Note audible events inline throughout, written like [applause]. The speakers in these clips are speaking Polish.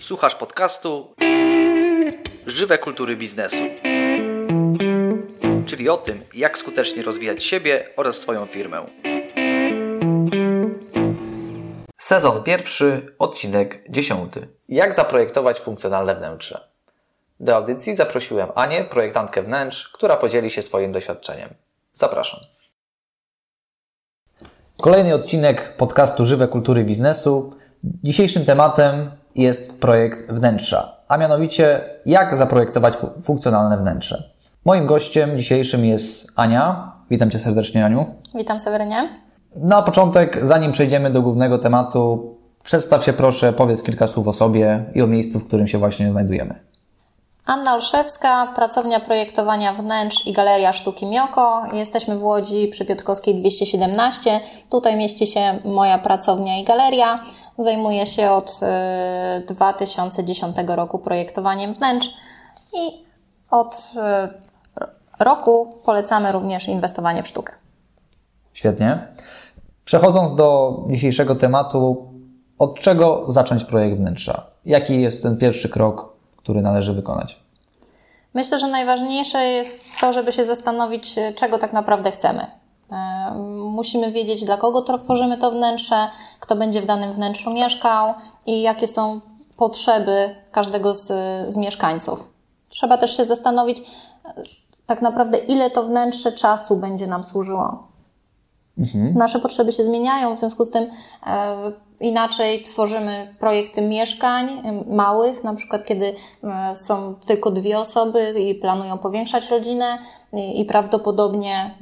Słuchasz podcastu Żywe kultury biznesu. Czyli o tym, jak skutecznie rozwijać siebie oraz swoją firmę. Sezon pierwszy, odcinek dziesiąty. Jak zaprojektować funkcjonalne wnętrze? Do audycji zaprosiłem Anię, projektantkę wnętrz, która podzieli się swoim doświadczeniem. Zapraszam. Kolejny odcinek podcastu Żywe Kultury Biznesu. Dzisiejszym tematem jest projekt wnętrza, a mianowicie jak zaprojektować funkcjonalne wnętrze. Moim gościem dzisiejszym jest Ania. Witam Cię serdecznie, Aniu. Witam Sewerynie. Na początek, zanim przejdziemy do głównego tematu, przedstaw się proszę, powiedz kilka słów o sobie i o miejscu, w którym się właśnie znajdujemy. Anna Olszewska, pracownia projektowania wnętrz i Galeria Sztuki Mioko. Jesteśmy w Łodzi przy Piotrkowskiej 217. Tutaj mieści się moja pracownia i galeria. Zajmuję się od 2010 y, roku projektowaniem wnętrz i od y, roku polecamy również inwestowanie w sztukę. Świetnie. Przechodząc do dzisiejszego tematu, od czego zacząć projekt wnętrza? Jaki jest ten pierwszy krok, który należy wykonać? Myślę, że najważniejsze jest to, żeby się zastanowić, czego tak naprawdę chcemy. E, musimy wiedzieć, dla kogo tworzymy to wnętrze, kto będzie w danym wnętrzu mieszkał i jakie są potrzeby każdego z, z mieszkańców. Trzeba też się zastanowić, e, tak naprawdę, ile to wnętrze czasu będzie nam służyło. Mhm. Nasze potrzeby się zmieniają, w związku z tym e, Inaczej tworzymy projekty mieszkań małych, na przykład kiedy są tylko dwie osoby i planują powiększać rodzinę i prawdopodobnie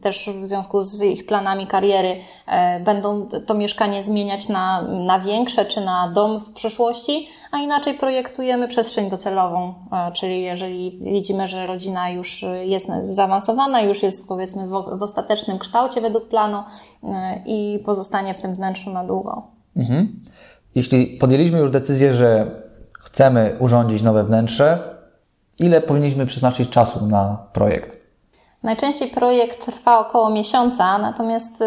też w związku z ich planami kariery e, będą to mieszkanie zmieniać na, na większe czy na dom w przyszłości, a inaczej projektujemy przestrzeń docelową, e, czyli jeżeli widzimy, że rodzina już jest zaawansowana, już jest powiedzmy w, w ostatecznym kształcie według planu e, i pozostanie w tym wnętrzu na długo. Mhm. Jeśli podjęliśmy już decyzję, że chcemy urządzić nowe wnętrze, ile powinniśmy przeznaczyć czasu na projekt? Najczęściej projekt trwa około miesiąca, natomiast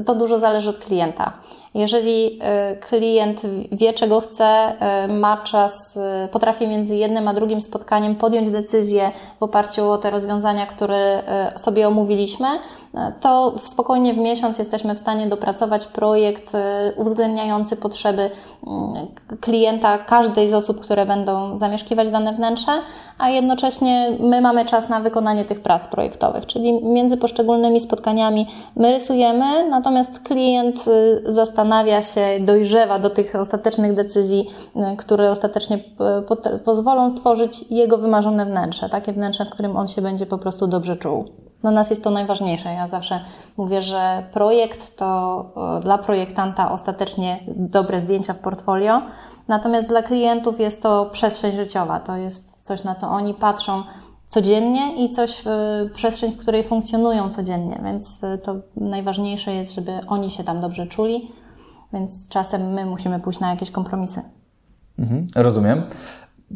y, to dużo zależy od klienta. Jeżeli y, klient wie, czego chce, y, ma czas, potrafi między jednym a drugim spotkaniem podjąć decyzję w oparciu o te rozwiązania, które sobie omówiliśmy, to spokojnie w miesiąc jesteśmy w stanie dopracować projekt uwzględniający potrzeby klienta, każdej z osób, które będą zamieszkiwać dane wnętrze, a jednocześnie my mamy czas na wykonanie tych prac projektowych czyli między poszczególnymi spotkaniami my rysujemy, natomiast klient y, zastanawia się, dojrzewa do tych ostatecznych decyzji, y, które ostatecznie y, pozwolą stworzyć jego wymarzone wnętrze, takie wnętrze, w którym on się będzie po prostu dobrze czuł. Dla nas jest to najważniejsze. Ja zawsze mówię, że projekt to dla projektanta ostatecznie dobre zdjęcia w portfolio, natomiast dla klientów jest to przestrzeń życiowa. To jest coś, na co oni patrzą codziennie i coś, przestrzeń, w której funkcjonują codziennie, więc to najważniejsze jest, żeby oni się tam dobrze czuli, więc czasem my musimy pójść na jakieś kompromisy. Mhm, rozumiem.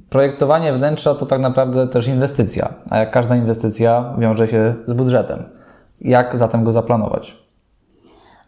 Projektowanie wnętrza to tak naprawdę też inwestycja, a jak każda inwestycja wiąże się z budżetem. Jak zatem go zaplanować?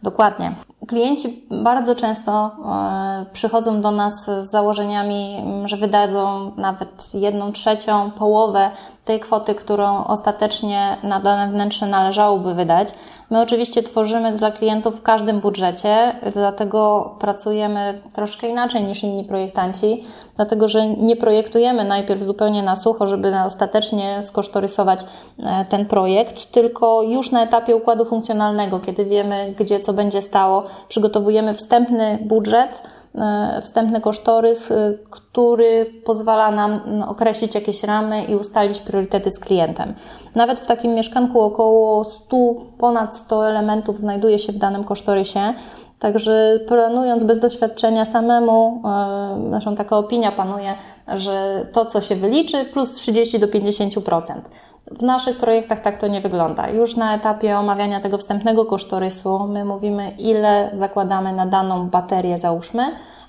Dokładnie. Klienci bardzo często e, przychodzą do nas z założeniami, że wydadzą nawet jedną trzecią, połowę tej kwoty, którą ostatecznie na dane wnętrze należałoby wydać. My oczywiście tworzymy dla klientów w każdym budżecie, dlatego pracujemy troszkę inaczej niż inni projektanci, dlatego że nie projektujemy najpierw zupełnie na sucho, żeby ostatecznie skosztorysować e, ten projekt, tylko już na etapie układu funkcjonalnego, kiedy wiemy, gdzie co będzie stało, przygotowujemy wstępny budżet, E, wstępny kosztorys, e, który pozwala nam określić jakieś ramy i ustalić priorytety z klientem. Nawet w takim mieszkanku około 100, ponad 100 elementów znajduje się w danym kosztorysie. Także planując bez doświadczenia samemu, e, zresztą taka opinia panuje, że to, co się wyliczy, plus 30 do 50%. W naszych projektach tak to nie wygląda. Już na etapie omawiania tego wstępnego kosztorysu my mówimy, ile zakładamy na daną baterię, załóżmy,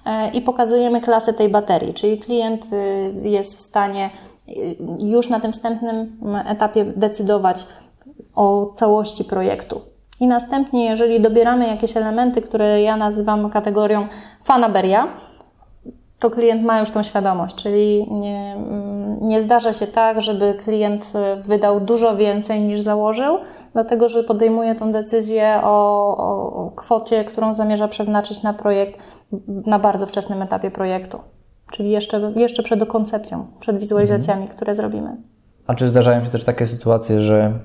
e, i pokazujemy klasę tej baterii, czyli klient y, jest w stanie y, już na tym wstępnym etapie decydować o całości projektu. I następnie, jeżeli dobieramy jakieś elementy, które ja nazywam kategorią fanaberia, to klient ma już tą świadomość, czyli nie, mm, nie zdarza się tak, żeby klient y, wydał dużo więcej niż założył, dlatego że podejmuje tą decyzję o, o, kwocie, którą zamierza przeznaczyć na projekt na bardzo wczesnym etapie projektu, czyli jeszcze, jeszcze przed koncepcją, przed wizualizacjami, mhm. które zrobimy. A czy zdarzają się też takie sytuacje, że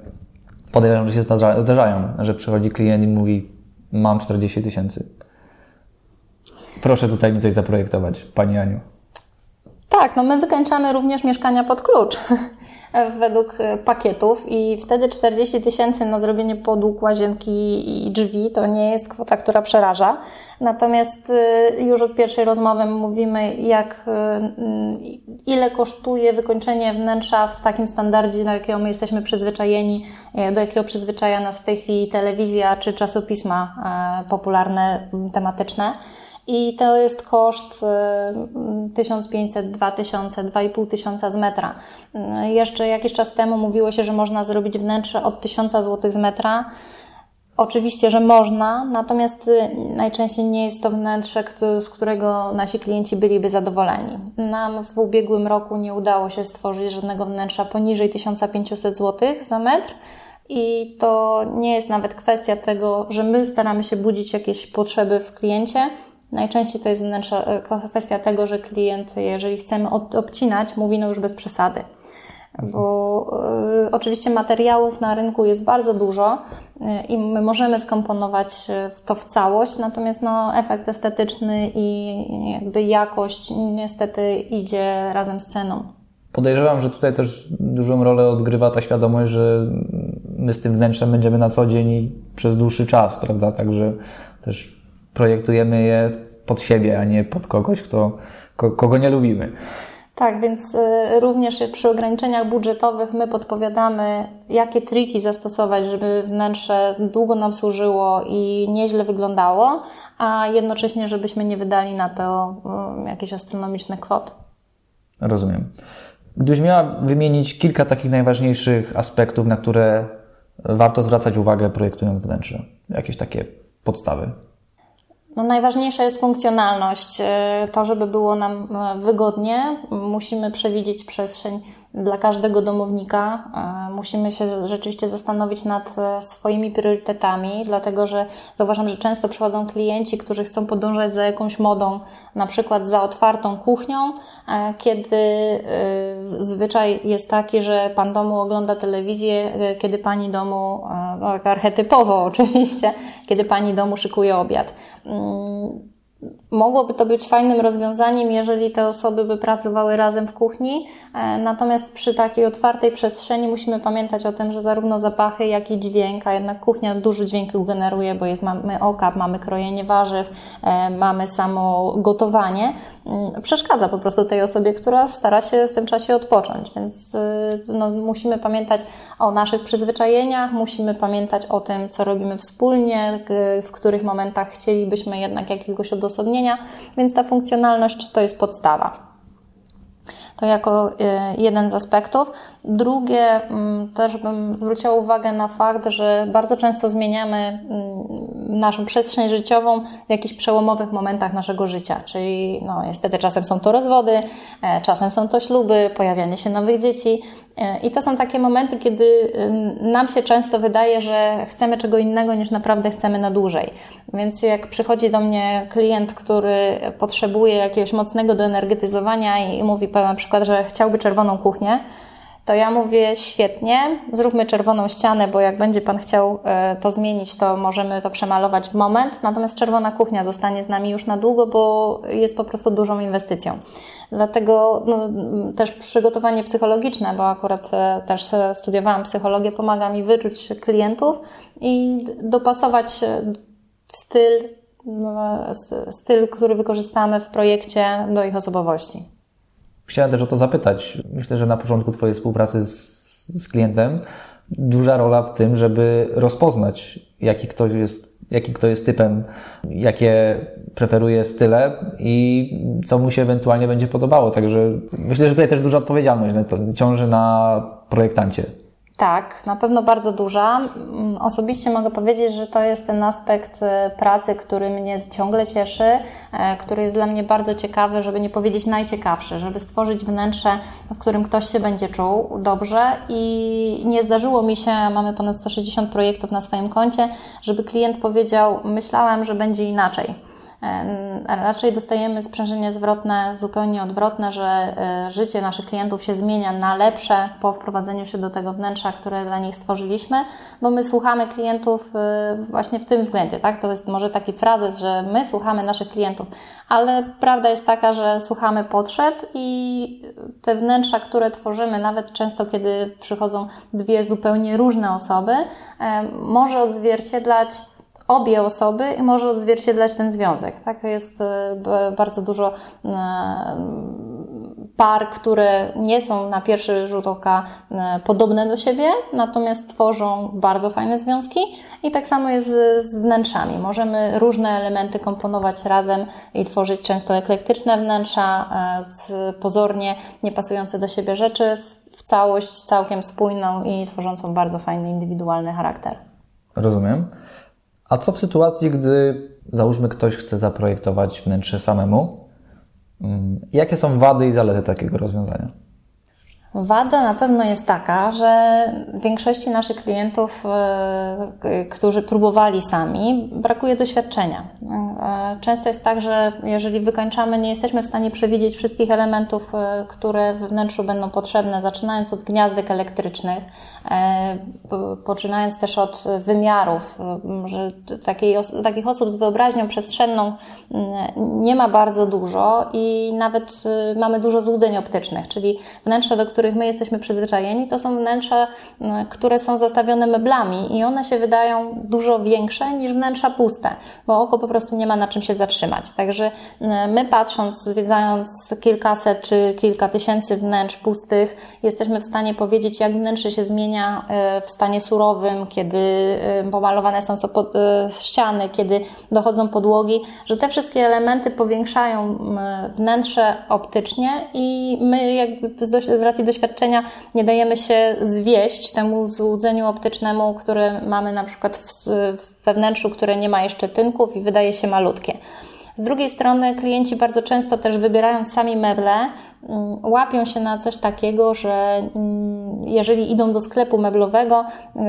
podejrzewam, że się zdarzają, że przychodzi klient i mówi mam 40 tysięcy Proszę tutaj mi coś zaprojektować, Pani Aniu. Tak, no my wykańczamy również mieszkania pod klucz [laughs] według e, pakietów i wtedy 40 tysięcy na zrobienie podłóg, łazienki i drzwi to nie jest kwota, która przeraża. Natomiast e, już od pierwszej rozmowy mówimy, jak, e, ile kosztuje wykończenie wnętrza w takim standardzie, do jakiego my jesteśmy przyzwyczajeni, do jakiego przyzwyczaja nas w tej chwili telewizja czy czasopisma popularne, tematyczne. I to jest koszt 1500, 2000, 2500 z metra. Y, jeszcze jakiś czas temu mówiło się, że można zrobić wnętrze od 1000 zł z metra. Oczywiście, że można, natomiast y, najczęściej nie jest to wnętrze, z którego nasi klienci byliby zadowoleni. Nam w ubiegłym roku nie udało się stworzyć żadnego wnętrza poniżej 1500 zł za metr. I to nie jest nawet kwestia tego, że my staramy się budzić jakieś potrzeby w kliencie, Najczęściej to jest e, kwestia tego, że klient, jeżeli chcemy obcinać, mówi no już bez przesady. Bo y, oczywiście materiałów na rynku jest bardzo dużo y, i my możemy skomponować to w całość, natomiast no, efekt estetyczny i jakby jakość niestety idzie razem z ceną. Podejrzewam, że tutaj też dużą rolę odgrywa ta świadomość, że my z tym wnętrzem będziemy na co dzień i przez dłuższy czas, prawda? Także też projektujemy je pod siebie, a nie pod kogoś, kto, kogo nie lubimy. Tak, więc y, również przy ograniczeniach budżetowych my podpowiadamy, jakie triki zastosować, żeby wnętrze długo nam służyło i nieźle wyglądało, a jednocześnie, żebyśmy nie wydali na to y, jakieś astronomiczne kwoty. Rozumiem. Gdybyś miała wymienić kilka takich najważniejszych aspektów, na które warto zwracać uwagę projektując wnętrze, jakieś takie podstawy. No najważniejsza jest funkcjonalność. E, to, żeby było nam e, wygodnie, musimy przewidzieć przestrzeń dla każdego domownika. E, musimy się rzeczywiście zastanowić nad swoimi priorytetami, dlatego że zauważam, że często przychodzą klienci, którzy chcą podążać za jakąś modą, na przykład za otwartą kuchnią, kiedy zwyczaj jest taki, że pan domu ogląda telewizję, kiedy pani domu, no tak archetypowo [laughs] oczywiście, kiedy pani domu szykuje obiad. Mogłoby to być fajnym rozwiązaniem, jeżeli te osoby by pracowały razem w kuchni, e, natomiast przy takiej otwartej przestrzeni musimy pamiętać o tym, że zarówno zapachy, jak i dźwięk, a jednak kuchnia dużo dźwięku generuje, bo jest, mamy okap, mamy krojenie warzyw, e, mamy samo gotowanie, mm, przeszkadza po prostu tej osobie, która stara się w tym czasie odpocząć, więc e, no, musimy pamiętać o naszych przyzwyczajeniach, musimy pamiętać o tym, co robimy wspólnie, w których momentach chcielibyśmy jednak jakiegoś odosobnienia, więc ta funkcjonalność to jest podstawa. To jako y, jeden z aspektów. Drugie, mm, też bym zwróciła uwagę na fakt, że bardzo często zmieniamy mm, naszą przestrzeń życiową w jakichś przełomowych momentach naszego życia. Czyli no, niestety czasem są to rozwody, e, czasem są to śluby, pojawianie się nowych dzieci. E, I to są takie momenty, kiedy nam się często wydaje, że chcemy czego innego niż naprawdę chcemy na dłużej. Więc jak przychodzi do mnie klient, który potrzebuje jakiegoś mocnego doenergetyzowania i mówi na przykład, że chciałby czerwoną kuchnię, to ja mówię świetnie, zróbmy czerwoną ścianę, bo jak będzie Pan chciał e, to zmienić, to możemy to przemalować w moment. Natomiast czerwona kuchnia zostanie z nami już na długo, bo jest po prostu dużą inwestycją. Dlatego no, też przygotowanie psychologiczne, bo akurat e, też studiowałam psychologię, pomaga mi wyczuć klientów i dopasować e, styl, styl, który wykorzystamy w projekcie do ich osobowości. Chciałem też o to zapytać. Myślę, że na początku Twojej współpracy z, z klientem duża rola w tym, żeby rozpoznać, jaki ktoś jest, jaki kto jest typem, jakie preferuje style i co mu się ewentualnie będzie podobało. Także myślę, że tutaj też duża odpowiedzialność ciąży na projektancie. Tak, na pewno bardzo duża. Mm, osobiście mogę powiedzieć, że to jest ten aspekt e, pracy, który mnie ciągle cieszy, e, który jest dla mnie bardzo ciekawy, żeby nie powiedzieć najciekawszy, żeby stworzyć wnętrze, w którym ktoś się będzie czuł dobrze i nie zdarzyło mi się, mamy ponad 160 projektów na swoim koncie, żeby klient powiedział, myślałem, że będzie inaczej Raczej dostajemy sprzężenie zwrotne zupełnie odwrotne, że e, życie naszych klientów się zmienia na lepsze po wprowadzeniu się do tego wnętrza, które dla nich stworzyliśmy, bo my słuchamy klientów e, właśnie w tym względzie, tak? To jest może taki frazes, że my słuchamy naszych klientów, ale prawda jest taka, że słuchamy potrzeb i te wnętrza, które tworzymy, nawet często kiedy przychodzą dwie zupełnie różne osoby, e, może odzwierciedlać obie osoby i może odzwierciedlać ten związek. Tak? Jest e, bardzo dużo e, par, które nie są na pierwszy rzut oka e, podobne do siebie, natomiast tworzą bardzo fajne związki i tak samo jest z wnętrzami. Możemy różne elementy komponować razem i tworzyć często eklektyczne wnętrza, pozornie niepasujące do siebie rzeczy w całość całkiem spójną i tworzącą bardzo fajny, indywidualny charakter. Rozumiem. A co w sytuacji, gdy załóżmy ktoś chce zaprojektować wnętrze samemu? Mm, jakie są wady i zalety takiego rozwiązania? Wada na pewno jest taka, że większości naszych klientów, e, którzy próbowali sami, brakuje doświadczenia. E, często jest tak, że jeżeli wykończamy, nie jesteśmy w stanie przewidzieć wszystkich elementów, e, które w wnętrzu będą potrzebne, zaczynając od gniazdek elektrycznych, poczynając też od wymiarów, że takiej, takich osób z wyobraźnią przestrzenną nie ma bardzo dużo i nawet mamy dużo złudzeń optycznych, czyli wnętrze, do których których my jesteśmy przyzwyczajeni, to są wnętrza, które są zastawione meblami i one się wydają dużo większe niż wnętrza puste, bo oko po prostu nie ma na czym się zatrzymać. Także my patrząc, zwiedzając kilkaset czy kilka tysięcy wnętrz pustych, jesteśmy w stanie powiedzieć, jak wnętrze się zmienia e, w stanie surowym, kiedy e, pomalowane są e, ściany, kiedy dochodzą podłogi, że te wszystkie elementy powiększają wnętrze optycznie i my jakby z racji doświadczenia nie dajemy się zwieść temu złudzeniu optycznemu, które mamy na przykład w, we wnętrzu, które nie ma jeszcze tynków i wydaje się malutkie. Z drugiej strony klienci bardzo często też wybierając sami meble, łapią się na coś takiego, że mm, jeżeli idą do sklepu meblowego,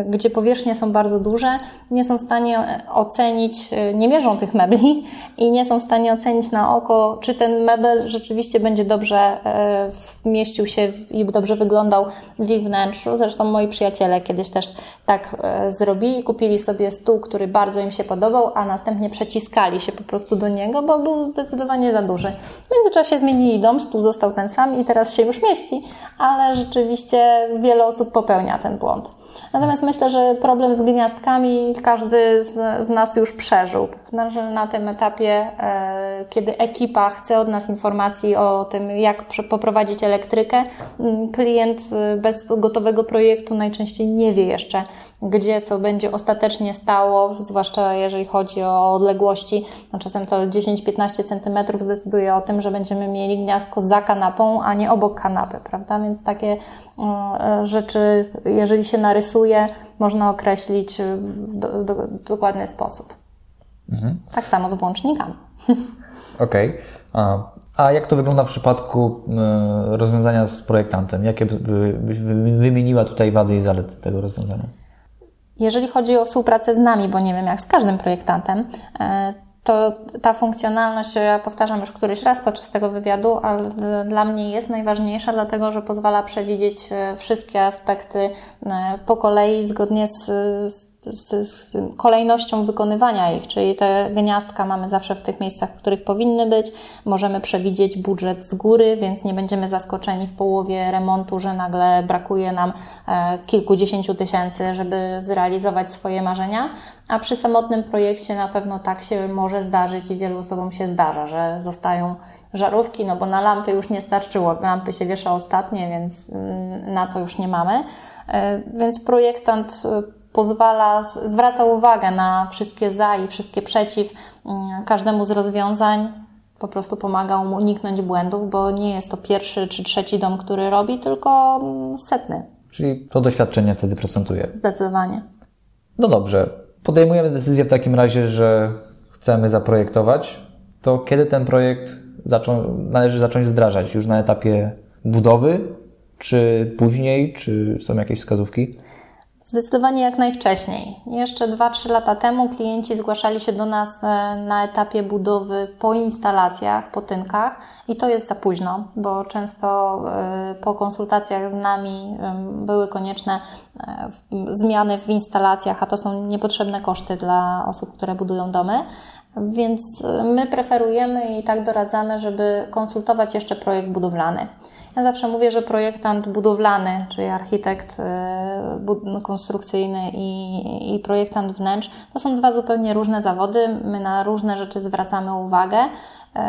gdzie powierzchnie są bardzo duże, nie są w stanie ocenić, e, nie mierzą tych mebli i nie są w stanie ocenić na oko, czy ten mebel rzeczywiście będzie dobrze e, mieścił się i dobrze wyglądał w ich wnętrzu. Zresztą moi przyjaciele kiedyś też tak e, zrobili, kupili sobie stół, który bardzo im się podobał, a następnie przeciskali się po prostu do niego, bo był zdecydowanie za duży. W międzyczasie zmienili dom, stół został ten sam i teraz się już mieści, ale rzeczywiście wiele osób popełnia ten błąd. Natomiast myślę, że problem z gniazdkami każdy z, z nas już przeżył. Że na tym etapie, e, kiedy ekipa chce od nas informacji o tym, jak poprowadzić elektrykę, klient e, bez gotowego projektu najczęściej nie wie jeszcze, gdzie co będzie ostatecznie stało, zwłaszcza jeżeli chodzi o odległości. No czasem to 10-15 cm zdecyduje o tym, że będziemy mieli gniazdko za kanapą, a nie obok kanapy, prawda? Więc takie e, rzeczy, jeżeli się narysuje, można określić w do, do, dokładny sposób. Mhm. Tak samo z włącznikami. [laughs] Okej. Okay. A jak to wygląda w przypadku e, rozwiązania z projektantem? Jakie byś wymieniła tutaj wady i zalety tego rozwiązania? Jeżeli chodzi o współpracę z nami, bo nie wiem jak z każdym projektantem, e, to ta funkcjonalność, ja powtarzam już któryś raz podczas tego wywiadu, ale dla mnie jest najważniejsza, dlatego że pozwala przewidzieć e, wszystkie aspekty e, po kolei zgodnie z, z z, z, kolejnością wykonywania ich, czyli te gniazdka mamy zawsze w tych miejscach, w których powinny być. Możemy przewidzieć budżet z góry, więc nie będziemy zaskoczeni w połowie remontu, że nagle brakuje nam e, kilkudziesięciu tysięcy, żeby zrealizować swoje marzenia. A przy samotnym projekcie na pewno tak się może zdarzyć i wielu osobom się zdarza, że zostają żarówki, no bo na lampy już nie starczyło. Lampy się wiesza ostatnie, więc mm, na to już nie mamy. E, więc projektant pozwala, zwraca uwagę na wszystkie za i wszystkie przeciw mm, każdemu z rozwiązań. Po prostu pomaga mu uniknąć błędów, bo nie jest to pierwszy czy trzeci dom, który robi, tylko mm, setny. Czyli to doświadczenie wtedy procentuje. Zdecydowanie. No dobrze. Podejmujemy decyzję w takim razie, że chcemy zaprojektować. To kiedy ten projekt zaczą, należy zacząć wdrażać? Już na etapie budowy, czy później, czy są jakieś wskazówki? Zdecydowanie jak najwcześniej. Jeszcze 2-3 lata temu klienci zgłaszali się do nas e, na etapie budowy po instalacjach, po tynkach i to jest za późno, bo często e, po konsultacjach z nami były konieczne e, zmiany w instalacjach, a to są niepotrzebne koszty dla osób, które budują domy. Więc my preferujemy i tak doradzamy, żeby konsultować jeszcze projekt budowlany. Ja zawsze mówię, że projektant budowlany, czyli architekt y, konstrukcyjny i, i projektant wnętrz, to są dwa zupełnie różne zawody. My na różne rzeczy zwracamy uwagę y,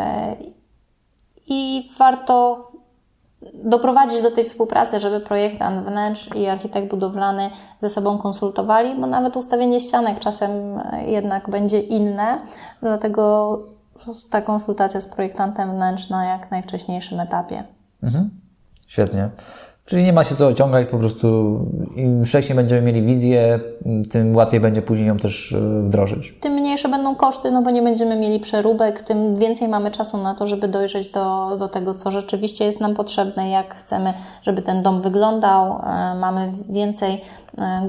i warto doprowadzić do tej współpracy, żeby projektant wnętrz i architekt budowlany ze sobą konsultowali, bo nawet ustawienie ścianek czasem jednak będzie inne, dlatego ta konsultacja z projektantem wnętrz na jak najwcześniejszym etapie. Mhm. Świetnie. Czyli nie ma się co ociągać, po prostu im wcześniej będziemy mieli wizję, tym łatwiej będzie później ją też e, wdrożyć. Tym mniejsze będą koszty, no bo nie będziemy mieli przeróbek, tym więcej mamy czasu na to, żeby dojrzeć do, do tego, co rzeczywiście jest nam potrzebne, jak chcemy, żeby ten dom wyglądał. E, mamy więcej e,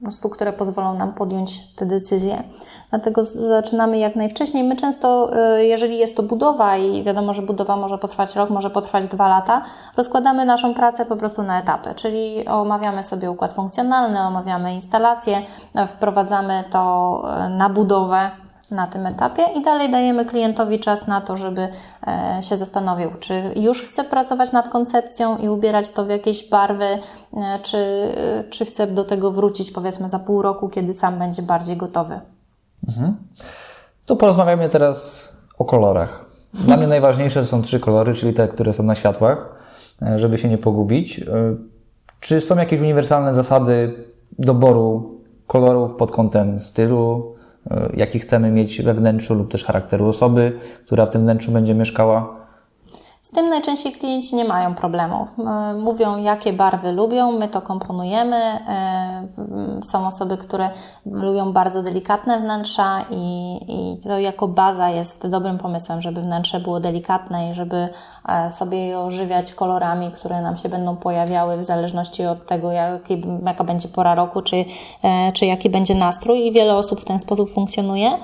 głosów prostu, które pozwolą nam podjąć te decyzje. Dlatego zaczynamy jak najwcześniej. My często, y, jeżeli jest to budowa i wiadomo, że budowa może potrwać rok, może potrwać dwa lata, rozkładamy naszą pracę po prostu na etapy, czyli omawiamy sobie układ funkcjonalny, omawiamy instalację, wprowadzamy to y, na budowę, na tym etapie i dalej dajemy klientowi czas na to, żeby e, się zastanowił, czy już chce pracować nad koncepcją i ubierać to w jakieś barwy, e, czy, czy chce do tego wrócić powiedzmy za pół roku, kiedy sam będzie bardziej gotowy. Mhm. To porozmawiamy teraz o kolorach. Dla mnie najważniejsze są trzy kolory, czyli te, które są na światłach, e, żeby się nie pogubić. Czy są jakieś uniwersalne zasady doboru kolorów pod kątem stylu, E, jaki chcemy mieć we wnętrzu lub też charakteru osoby, która w tym wnętrzu będzie mieszkała. Z tym najczęściej klienci nie mają problemów. E, mówią, jakie barwy lubią, my to komponujemy. E, są osoby, które lubią bardzo delikatne wnętrza i, i to jako baza jest dobrym pomysłem, żeby wnętrze było delikatne i żeby sobie je ożywiać kolorami, które nam się będą pojawiały w zależności od tego, jaki, jaka będzie pora roku, czy, czy jaki będzie nastrój i wiele osób w ten sposób funkcjonuje.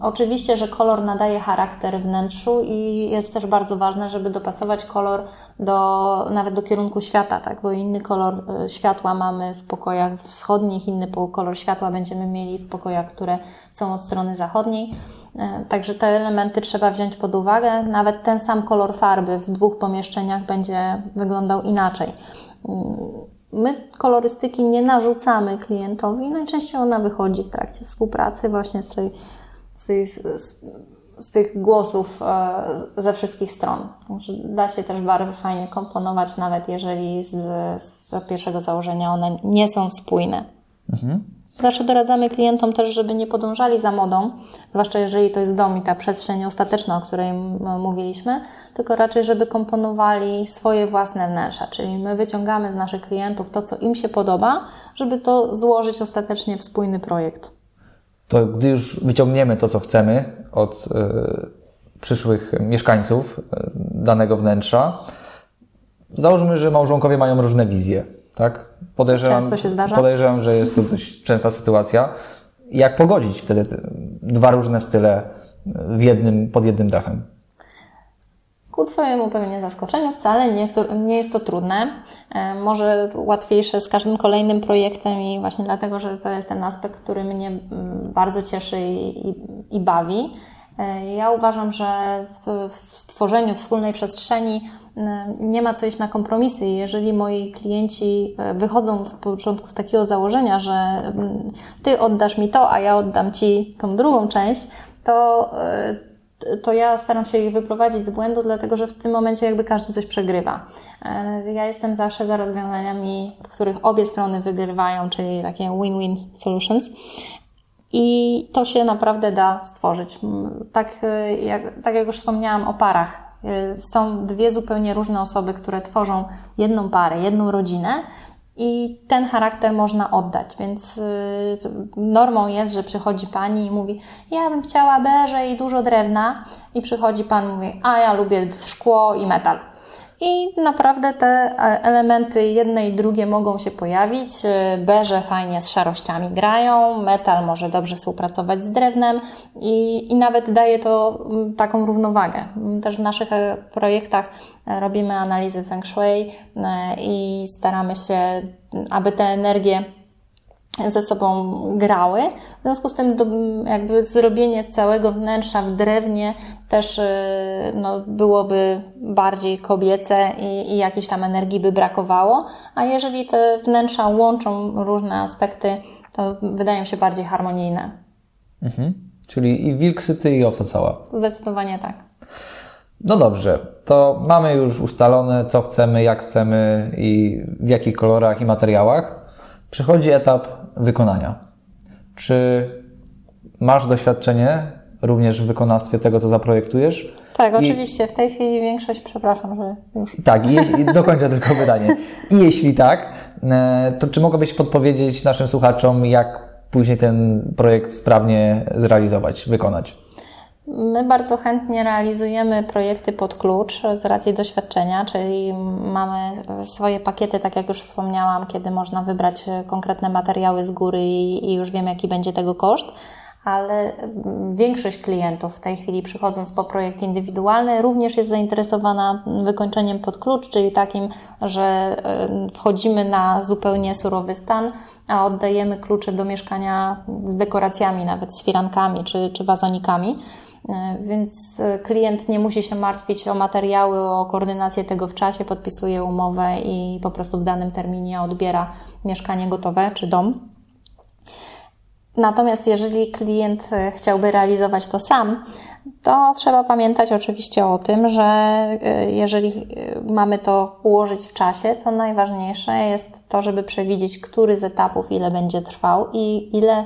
Oczywiście, że kolor nadaje charakter wnętrzu i jest też bardzo ważne, żeby dopasować kolor do, nawet do kierunku świata, tak? bo inny kolor e, światła mamy w pokojach wschodnich, inny kolor światła będziemy mieli w pokojach, które są od strony zachodniej. E, także te elementy trzeba wziąć pod uwagę. Nawet ten sam kolor farby w dwóch pomieszczeniach będzie wyglądał inaczej. My kolorystyki nie narzucamy klientowi, najczęściej ona wychodzi w trakcie współpracy właśnie z, tej, z, tej, z, z tych głosów e, ze wszystkich stron. Da się też barwy fajnie komponować, nawet jeżeli z, z pierwszego założenia one nie są spójne. Mhm. Zawsze doradzamy klientom też, żeby nie podążali za modą, zwłaszcza jeżeli to jest dom i ta przestrzeń ostateczna, o której mówiliśmy, tylko raczej, żeby komponowali swoje własne wnętrza, czyli my wyciągamy z naszych klientów to, co im się podoba, żeby to złożyć ostatecznie w spójny projekt. To gdy już wyciągniemy to, co chcemy od y, przyszłych mieszkańców y, danego wnętrza, załóżmy, że małżonkowie mają różne wizje tak? Podejrzewam, Często się zdarza? Podejrzewam, że jest to dość [laughs] częsta sytuacja. Jak pogodzić wtedy dwa różne style w jednym, pod jednym dachem? Ku Twojemu pewnie zaskoczeniu wcale nie, nie jest to trudne. E, może łatwiejsze z każdym kolejnym projektem i właśnie dlatego, że to jest ten aspekt, który mnie mm, bardzo cieszy i, i, i bawi. E, ja uważam, że w, w stworzeniu wspólnej przestrzeni nie ma co iść na kompromisy. Jeżeli moi klienci e, wychodzą z początku z takiego założenia, że mm, ty oddasz mi to, a ja oddam ci tą drugą część, to, to ja staram się ich wyprowadzić z błędu, dlatego że w tym momencie jakby każdy coś przegrywa. Ja jestem zawsze za rozwiązaniami, w których obie strony wygrywają, czyli takie win-win solutions. I to się naprawdę da stworzyć. Tak jak, tak jak już wspomniałam o parach. Są dwie zupełnie różne osoby, które tworzą jedną parę, jedną rodzinę i ten charakter można oddać, więc normą jest, że przychodzi pani i mówi: Ja bym chciała beże i dużo drewna, i przychodzi pan i mówi: A ja lubię szkło i metal. I naprawdę te elementy jedne i drugie mogą się pojawić. Beże fajnie z szarościami grają, metal może dobrze współpracować z drewnem i, i nawet daje to mm, taką równowagę. Też w naszych e, projektach e, robimy analizy feng shui e, i staramy się, aby te energie ze sobą grały. W związku z tym jakby zrobienie całego wnętrza w drewnie też y, no, byłoby bardziej kobiece i, i jakiejś tam energii by brakowało, a jeżeli te wnętrza łączą różne aspekty, to wydają się bardziej harmonijne. Mhm. Czyli i wilk syty i owca cała. Zdecydowanie tak. No dobrze, to mamy już ustalone, co chcemy, jak chcemy i w jakich kolorach i materiałach. Przychodzi etap wykonania. Czy masz doświadczenie również w wykonawstwie tego, co zaprojektujesz? Tak, I... oczywiście. W tej chwili większość, przepraszam, że już. Tak, i, i dokończę [laughs] tylko pytanie. I jeśli tak, e, to czy mogłabyś podpowiedzieć naszym słuchaczom, jak później ten projekt sprawnie zrealizować, wykonać? My bardzo chętnie realizujemy projekty pod klucz z racji doświadczenia, czyli mamy swoje pakiety, tak jak już wspomniałam, kiedy można wybrać konkretne materiały z góry i, już wiem, jaki będzie tego koszt ale większość klientów w tej chwili przychodząc po projekt indywidualny również jest zainteresowana wykończeniem pod klucz, czyli takim, że wchodzimy na zupełnie surowy stan, a oddajemy klucze do mieszkania z dekoracjami, nawet z firankami czy, czy wazonikami. E, więc e, klient nie musi się martwić o materiały, o koordynację tego w czasie, podpisuje umowę i po prostu w danym terminie odbiera mieszkanie gotowe czy dom. Natomiast jeżeli klient e, chciałby realizować to sam, to trzeba pamiętać oczywiście o tym, że e, jeżeli e, mamy to ułożyć w czasie, to najważniejsze jest to, żeby przewidzieć, który z etapów ile będzie trwał i ile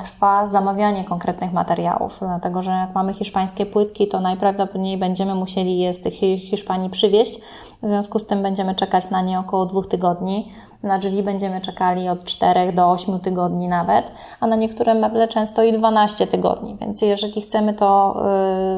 trwa zamawianie konkretnych materiałów. Dlatego, że jak mamy hiszpańskie płytki, to najprawdopodobniej będziemy musieli je z tych Hiszpanii przywieźć. W związku z tym będziemy czekać na nie około dwóch tygodni. Na drzwi będziemy czekali od 4 do 8 tygodni nawet, a na niektóre meble często i 12 tygodni. Więc jeżeli chcemy to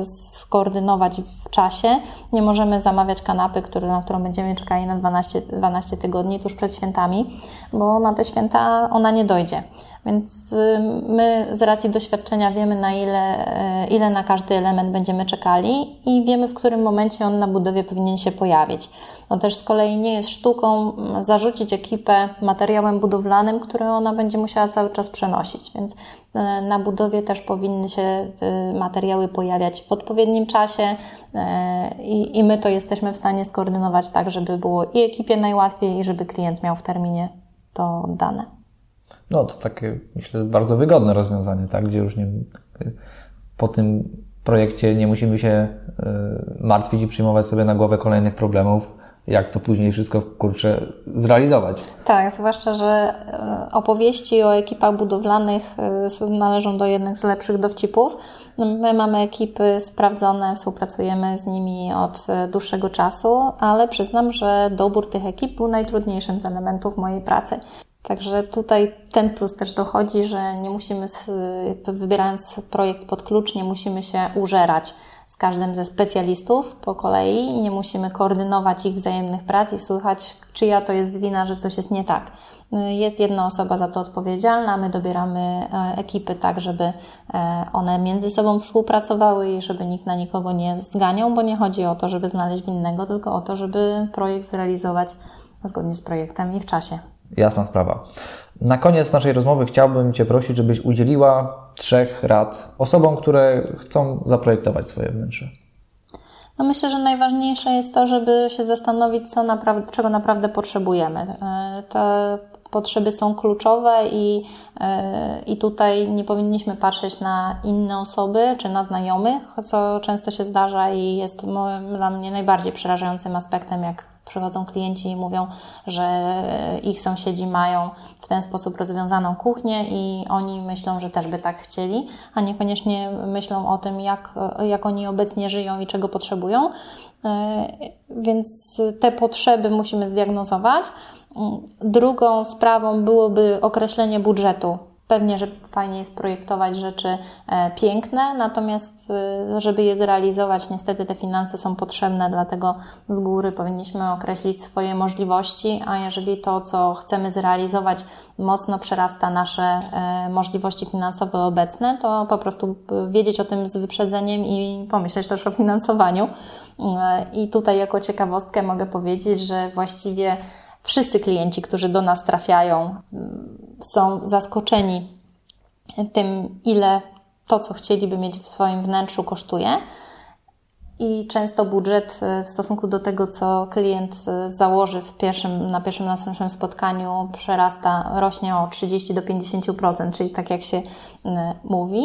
y, skoordynować w czasie, nie możemy zamawiać kanapy, który, na którą będziemy czekali na 12, 12 tygodni tuż przed świętami, bo na te święta ona nie dojdzie. Więc y, my z racji doświadczenia wiemy, na ile, y, ile na każdy element będziemy czekali i wiemy, w którym momencie on na budowie powinien się pojawić. No też z kolei nie jest sztuką mm, zarzucić ekipę materiałem budowlanym, który ona będzie musiała cały czas przenosić. Więc na budowie też powinny się materiały pojawiać w odpowiednim czasie i, i my to jesteśmy w stanie skoordynować tak, żeby było i ekipie najłatwiej, i żeby klient miał w terminie to dane. No to takie, myślę, bardzo wygodne rozwiązanie, tak? Gdzie już nie, po tym projekcie nie musimy się e, martwić i przyjmować sobie na głowę kolejnych problemów, jak to później wszystko kurczę zrealizować. Tak, zwłaszcza, że e, opowieści o ekipach budowlanych e, należą do jednych z lepszych dowcipów. My mamy ekipy sprawdzone, współpracujemy z nimi od dłuższego czasu, ale przyznam, że dobór tych ekip był najtrudniejszym z elementów mojej pracy. Także tutaj ten plus też dochodzi, że nie musimy, wybierając projekt pod klucz, nie musimy się użerać z każdym ze specjalistów po kolei i nie musimy koordynować ich wzajemnych prac i słuchać, czyja to jest wina, że coś jest nie tak. Jest jedna osoba za to odpowiedzialna, my dobieramy e, ekipy tak, żeby e, one między sobą współpracowały i żeby nikt na nikogo nie zganiał, bo nie chodzi o to, żeby znaleźć winnego, tylko o to, żeby projekt zrealizować zgodnie z projektem i w czasie. Jasna sprawa. Na koniec naszej rozmowy chciałbym Cię prosić, żebyś udzieliła trzech rad osobom, które chcą zaprojektować swoje wnętrze. No myślę, że najważniejsze jest to, żeby się zastanowić, co naprawdę, czego naprawdę potrzebujemy. E, te potrzeby są kluczowe i, e, i tutaj nie powinniśmy patrzeć na inne osoby czy na znajomych, co często się zdarza i jest dla mnie najbardziej przerażającym aspektem, jak Przychodzą klienci i mówią, że ich sąsiedzi mają w ten sposób rozwiązaną kuchnię i oni myślą, że też by tak chcieli, a niekoniecznie myślą o tym, jak, jak oni obecnie żyją i czego potrzebują. Więc te potrzeby musimy zdiagnozować. Drugą sprawą byłoby określenie budżetu Pewnie, że fajnie jest projektować rzeczy e, piękne, natomiast e, żeby je zrealizować, niestety te finanse są potrzebne, dlatego z góry powinniśmy określić swoje możliwości, a jeżeli to, co chcemy zrealizować, mocno przerasta nasze e, możliwości finansowe obecne, to po prostu wiedzieć o tym z wyprzedzeniem i pomyśleć też o finansowaniu. I tutaj jako ciekawostkę mogę powiedzieć, że właściwie wszyscy klienci, którzy do nas trafiają, są zaskoczeni tym, ile to, co chcieliby mieć w swoim wnętrzu, kosztuje. I często budżet e, w stosunku do tego, co klient e, założy w pierwszym, na pierwszym naszym spotkaniu, przerasta, rośnie o 30 do 50%, czyli tak jak się mówi,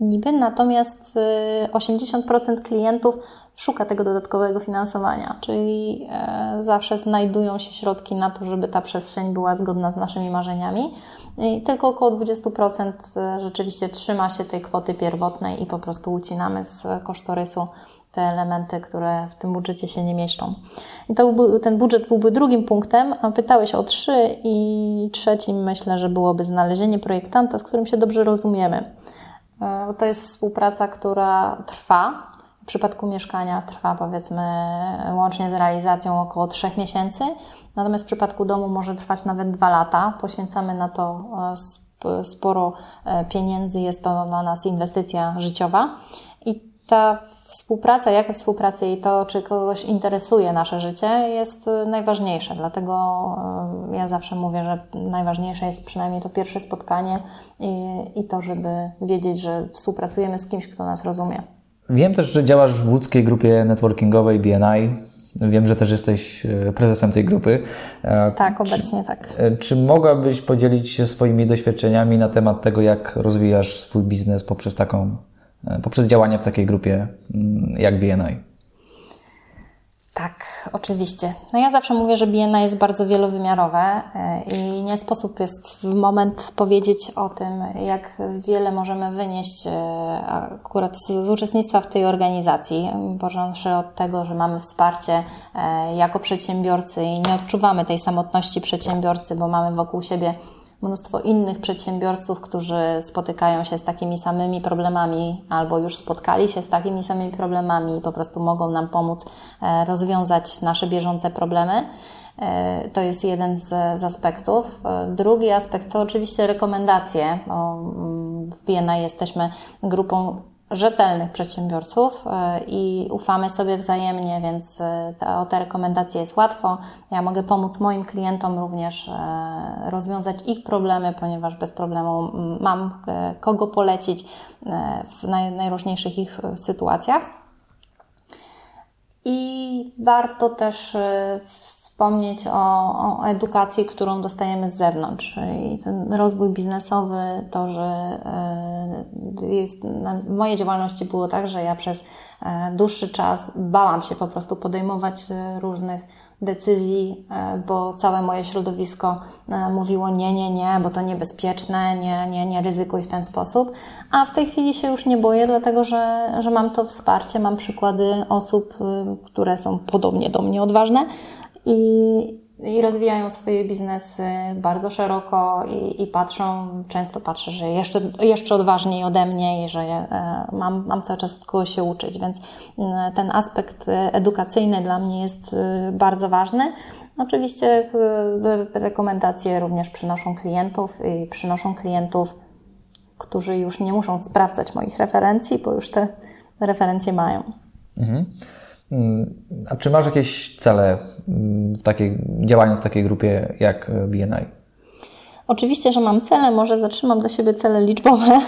niby. Natomiast 80% e, klientów szuka tego dodatkowego finansowania, czyli zawsze znajdują się środki na to, żeby ta przestrzeń była zgodna z naszymi marzeniami. I tylko około 20% rzeczywiście trzyma się tej kwoty pierwotnej i po prostu ucinamy z kosztorysu te elementy, które w tym budżecie się nie mieszczą. I to ten budżet byłby drugim punktem, a pytałeś o trzy i trzecim myślę, że byłoby znalezienie projektanta, z którym się dobrze rozumiemy. E, to jest współpraca, która trwa. W przypadku mieszkania trwa powiedzmy łącznie z realizacją około trzech miesięcy, natomiast w przypadku domu może trwać nawet dwa lata. Poświęcamy na to e, sporo e, pieniędzy, jest to dla nas inwestycja życiowa. I ta współpraca, jakość współpracy i to, czy kogoś interesuje nasze życie, jest y, najważniejsze. Dlatego y, ja zawsze mówię, że najważniejsze jest przynajmniej to pierwsze spotkanie i, i to, żeby wiedzieć, że współpracujemy z kimś, kto nas rozumie. Wiem też, że działasz w łódzkiej grupie networkingowej BNI. Wiem, że też jesteś y, prezesem tej grupy. E, tak, obecnie tak. E, czy mogłabyś podzielić się swoimi doświadczeniami na temat tego, jak rozwijasz swój biznes poprzez taką poprzez działania w takiej grupie mm, jak BNI. Tak, oczywiście. No ja zawsze mówię, że BNI jest bardzo wielowymiarowe e, i nie sposób jest w moment powiedzieć o tym, jak wiele możemy wynieść e, akurat z uczestnictwa w tej organizacji, począwszy od tego, że mamy wsparcie jako przedsiębiorcy i nie odczuwamy tej samotności przedsiębiorcy, bo mamy wokół siebie mnóstwo innych przedsiębiorców, którzy spotykają się z takimi samymi problemami albo już spotkali się z takimi samymi problemami i po prostu mogą nam pomóc e, rozwiązać nasze bieżące problemy. E, to jest jeden z, z, aspektów. E, drugi aspekt to oczywiście rekomendacje. Mm, w BNI jesteśmy grupą rzetelnych przedsiębiorców e, i ufamy sobie wzajemnie, więc e, te, o te rekomendacje jest łatwo. Ja mogę pomóc moim klientom również e, rozwiązać ich problemy, ponieważ bez problemu mam kogo polecić w naj, najróżniejszych ich sytuacjach. I warto też wspomnieć o, o, edukacji, którą dostajemy z zewnątrz. Czyli ten rozwój biznesowy, to, że e, jest, w mojej działalności było tak, że ja przez e, dłuższy czas bałam się po prostu podejmować e, różnych decyzji, bo całe moje środowisko mówiło nie, nie, nie, bo to niebezpieczne, nie, nie, nie ryzykuj w ten sposób. A w tej chwili się już nie boję, dlatego że, że mam to wsparcie, mam przykłady osób, które są podobnie do mnie odważne, i, i rozwijają swoje biznesy bardzo szeroko i, i patrzą, często patrzę, że jeszcze, jeszcze odważniej ode mnie i że e, mam, mam cały czas od kogo się uczyć, więc e, ten aspekt edukacyjny dla mnie jest e, bardzo ważny. Oczywiście rekomendacje również przynoszą klientów i przynoszą klientów, którzy już nie muszą sprawdzać moich referencji, bo już te referencje mają. Mhm. Mm, a czy masz jakieś cele mm, w takiej, działając w takiej grupie jak BNI? Oczywiście, że mam cele, może zatrzymam dla siebie cele liczbowe, [laughs]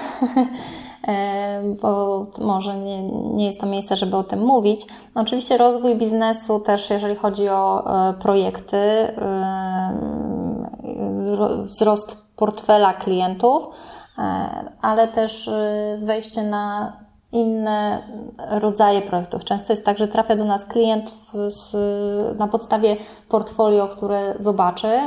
e, bo może nie, nie jest to miejsce, żeby o tym mówić. Oczywiście rozwój biznesu też, jeżeli chodzi o e, projekty, e, wzrost portfela klientów, ale też wejście na inne rodzaje projektów. Często jest tak, że trafia do nas klient z, na podstawie portfolio, które zobaczy,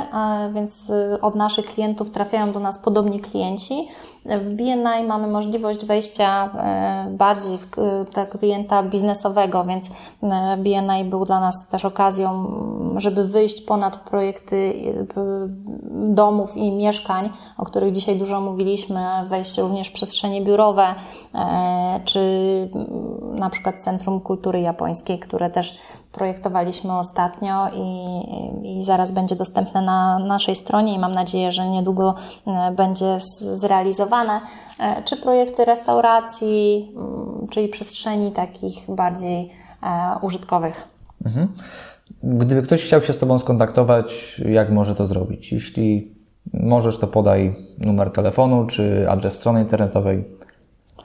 więc od naszych klientów trafiają do nas podobni klienci. W BNI mamy możliwość wejścia e, bardziej w tego klienta biznesowego, więc BNI był dla nas też okazją, żeby wyjść ponad projekty domów i mieszkań, o których dzisiaj dużo mówiliśmy, wejść również w przestrzenie biurowe, czy na przykład Centrum Kultury Japońskiej, które też projektowaliśmy ostatnio i, i zaraz będzie dostępne na naszej stronie i mam nadzieję, że niedługo e, będzie zrealizowane, e, czy projekty restauracji, mm, czyli przestrzeni takich bardziej e, użytkowych. Mhm. Gdyby ktoś chciał się z Tobą skontaktować, jak może to zrobić? Jeśli możesz, to podaj numer telefonu czy adres strony internetowej.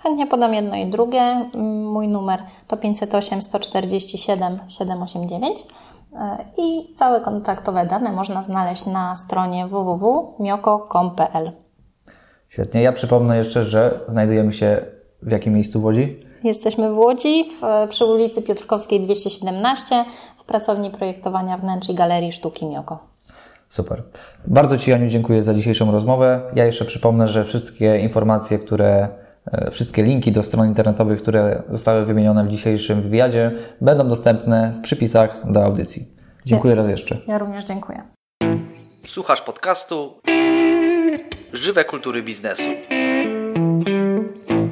Chętnie podam jedno i drugie. Mój numer to 508 147 789 i całe kontaktowe dane można znaleźć na stronie www.mioko.com.pl. Świetnie. Ja przypomnę jeszcze, że znajdujemy się w jakim miejscu w Łodzi? Jesteśmy w Łodzi, w, przy ulicy Piotrkowskiej 217, w pracowni projektowania wnętrz i Galerii Sztuki Mioko. Super. Bardzo Ci, Aniu, dziękuję za dzisiejszą rozmowę. Ja jeszcze przypomnę, że wszystkie informacje, które wszystkie linki do stron internetowych, które zostały wymienione w dzisiejszym wywiadzie, będą dostępne w przypisach do audycji. Dziękuję ja, raz jeszcze. Ja również dziękuję. Słuchasz podcastu Żywe kultury biznesu,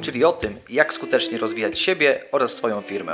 czyli o tym, jak skutecznie rozwijać siebie oraz swoją firmę.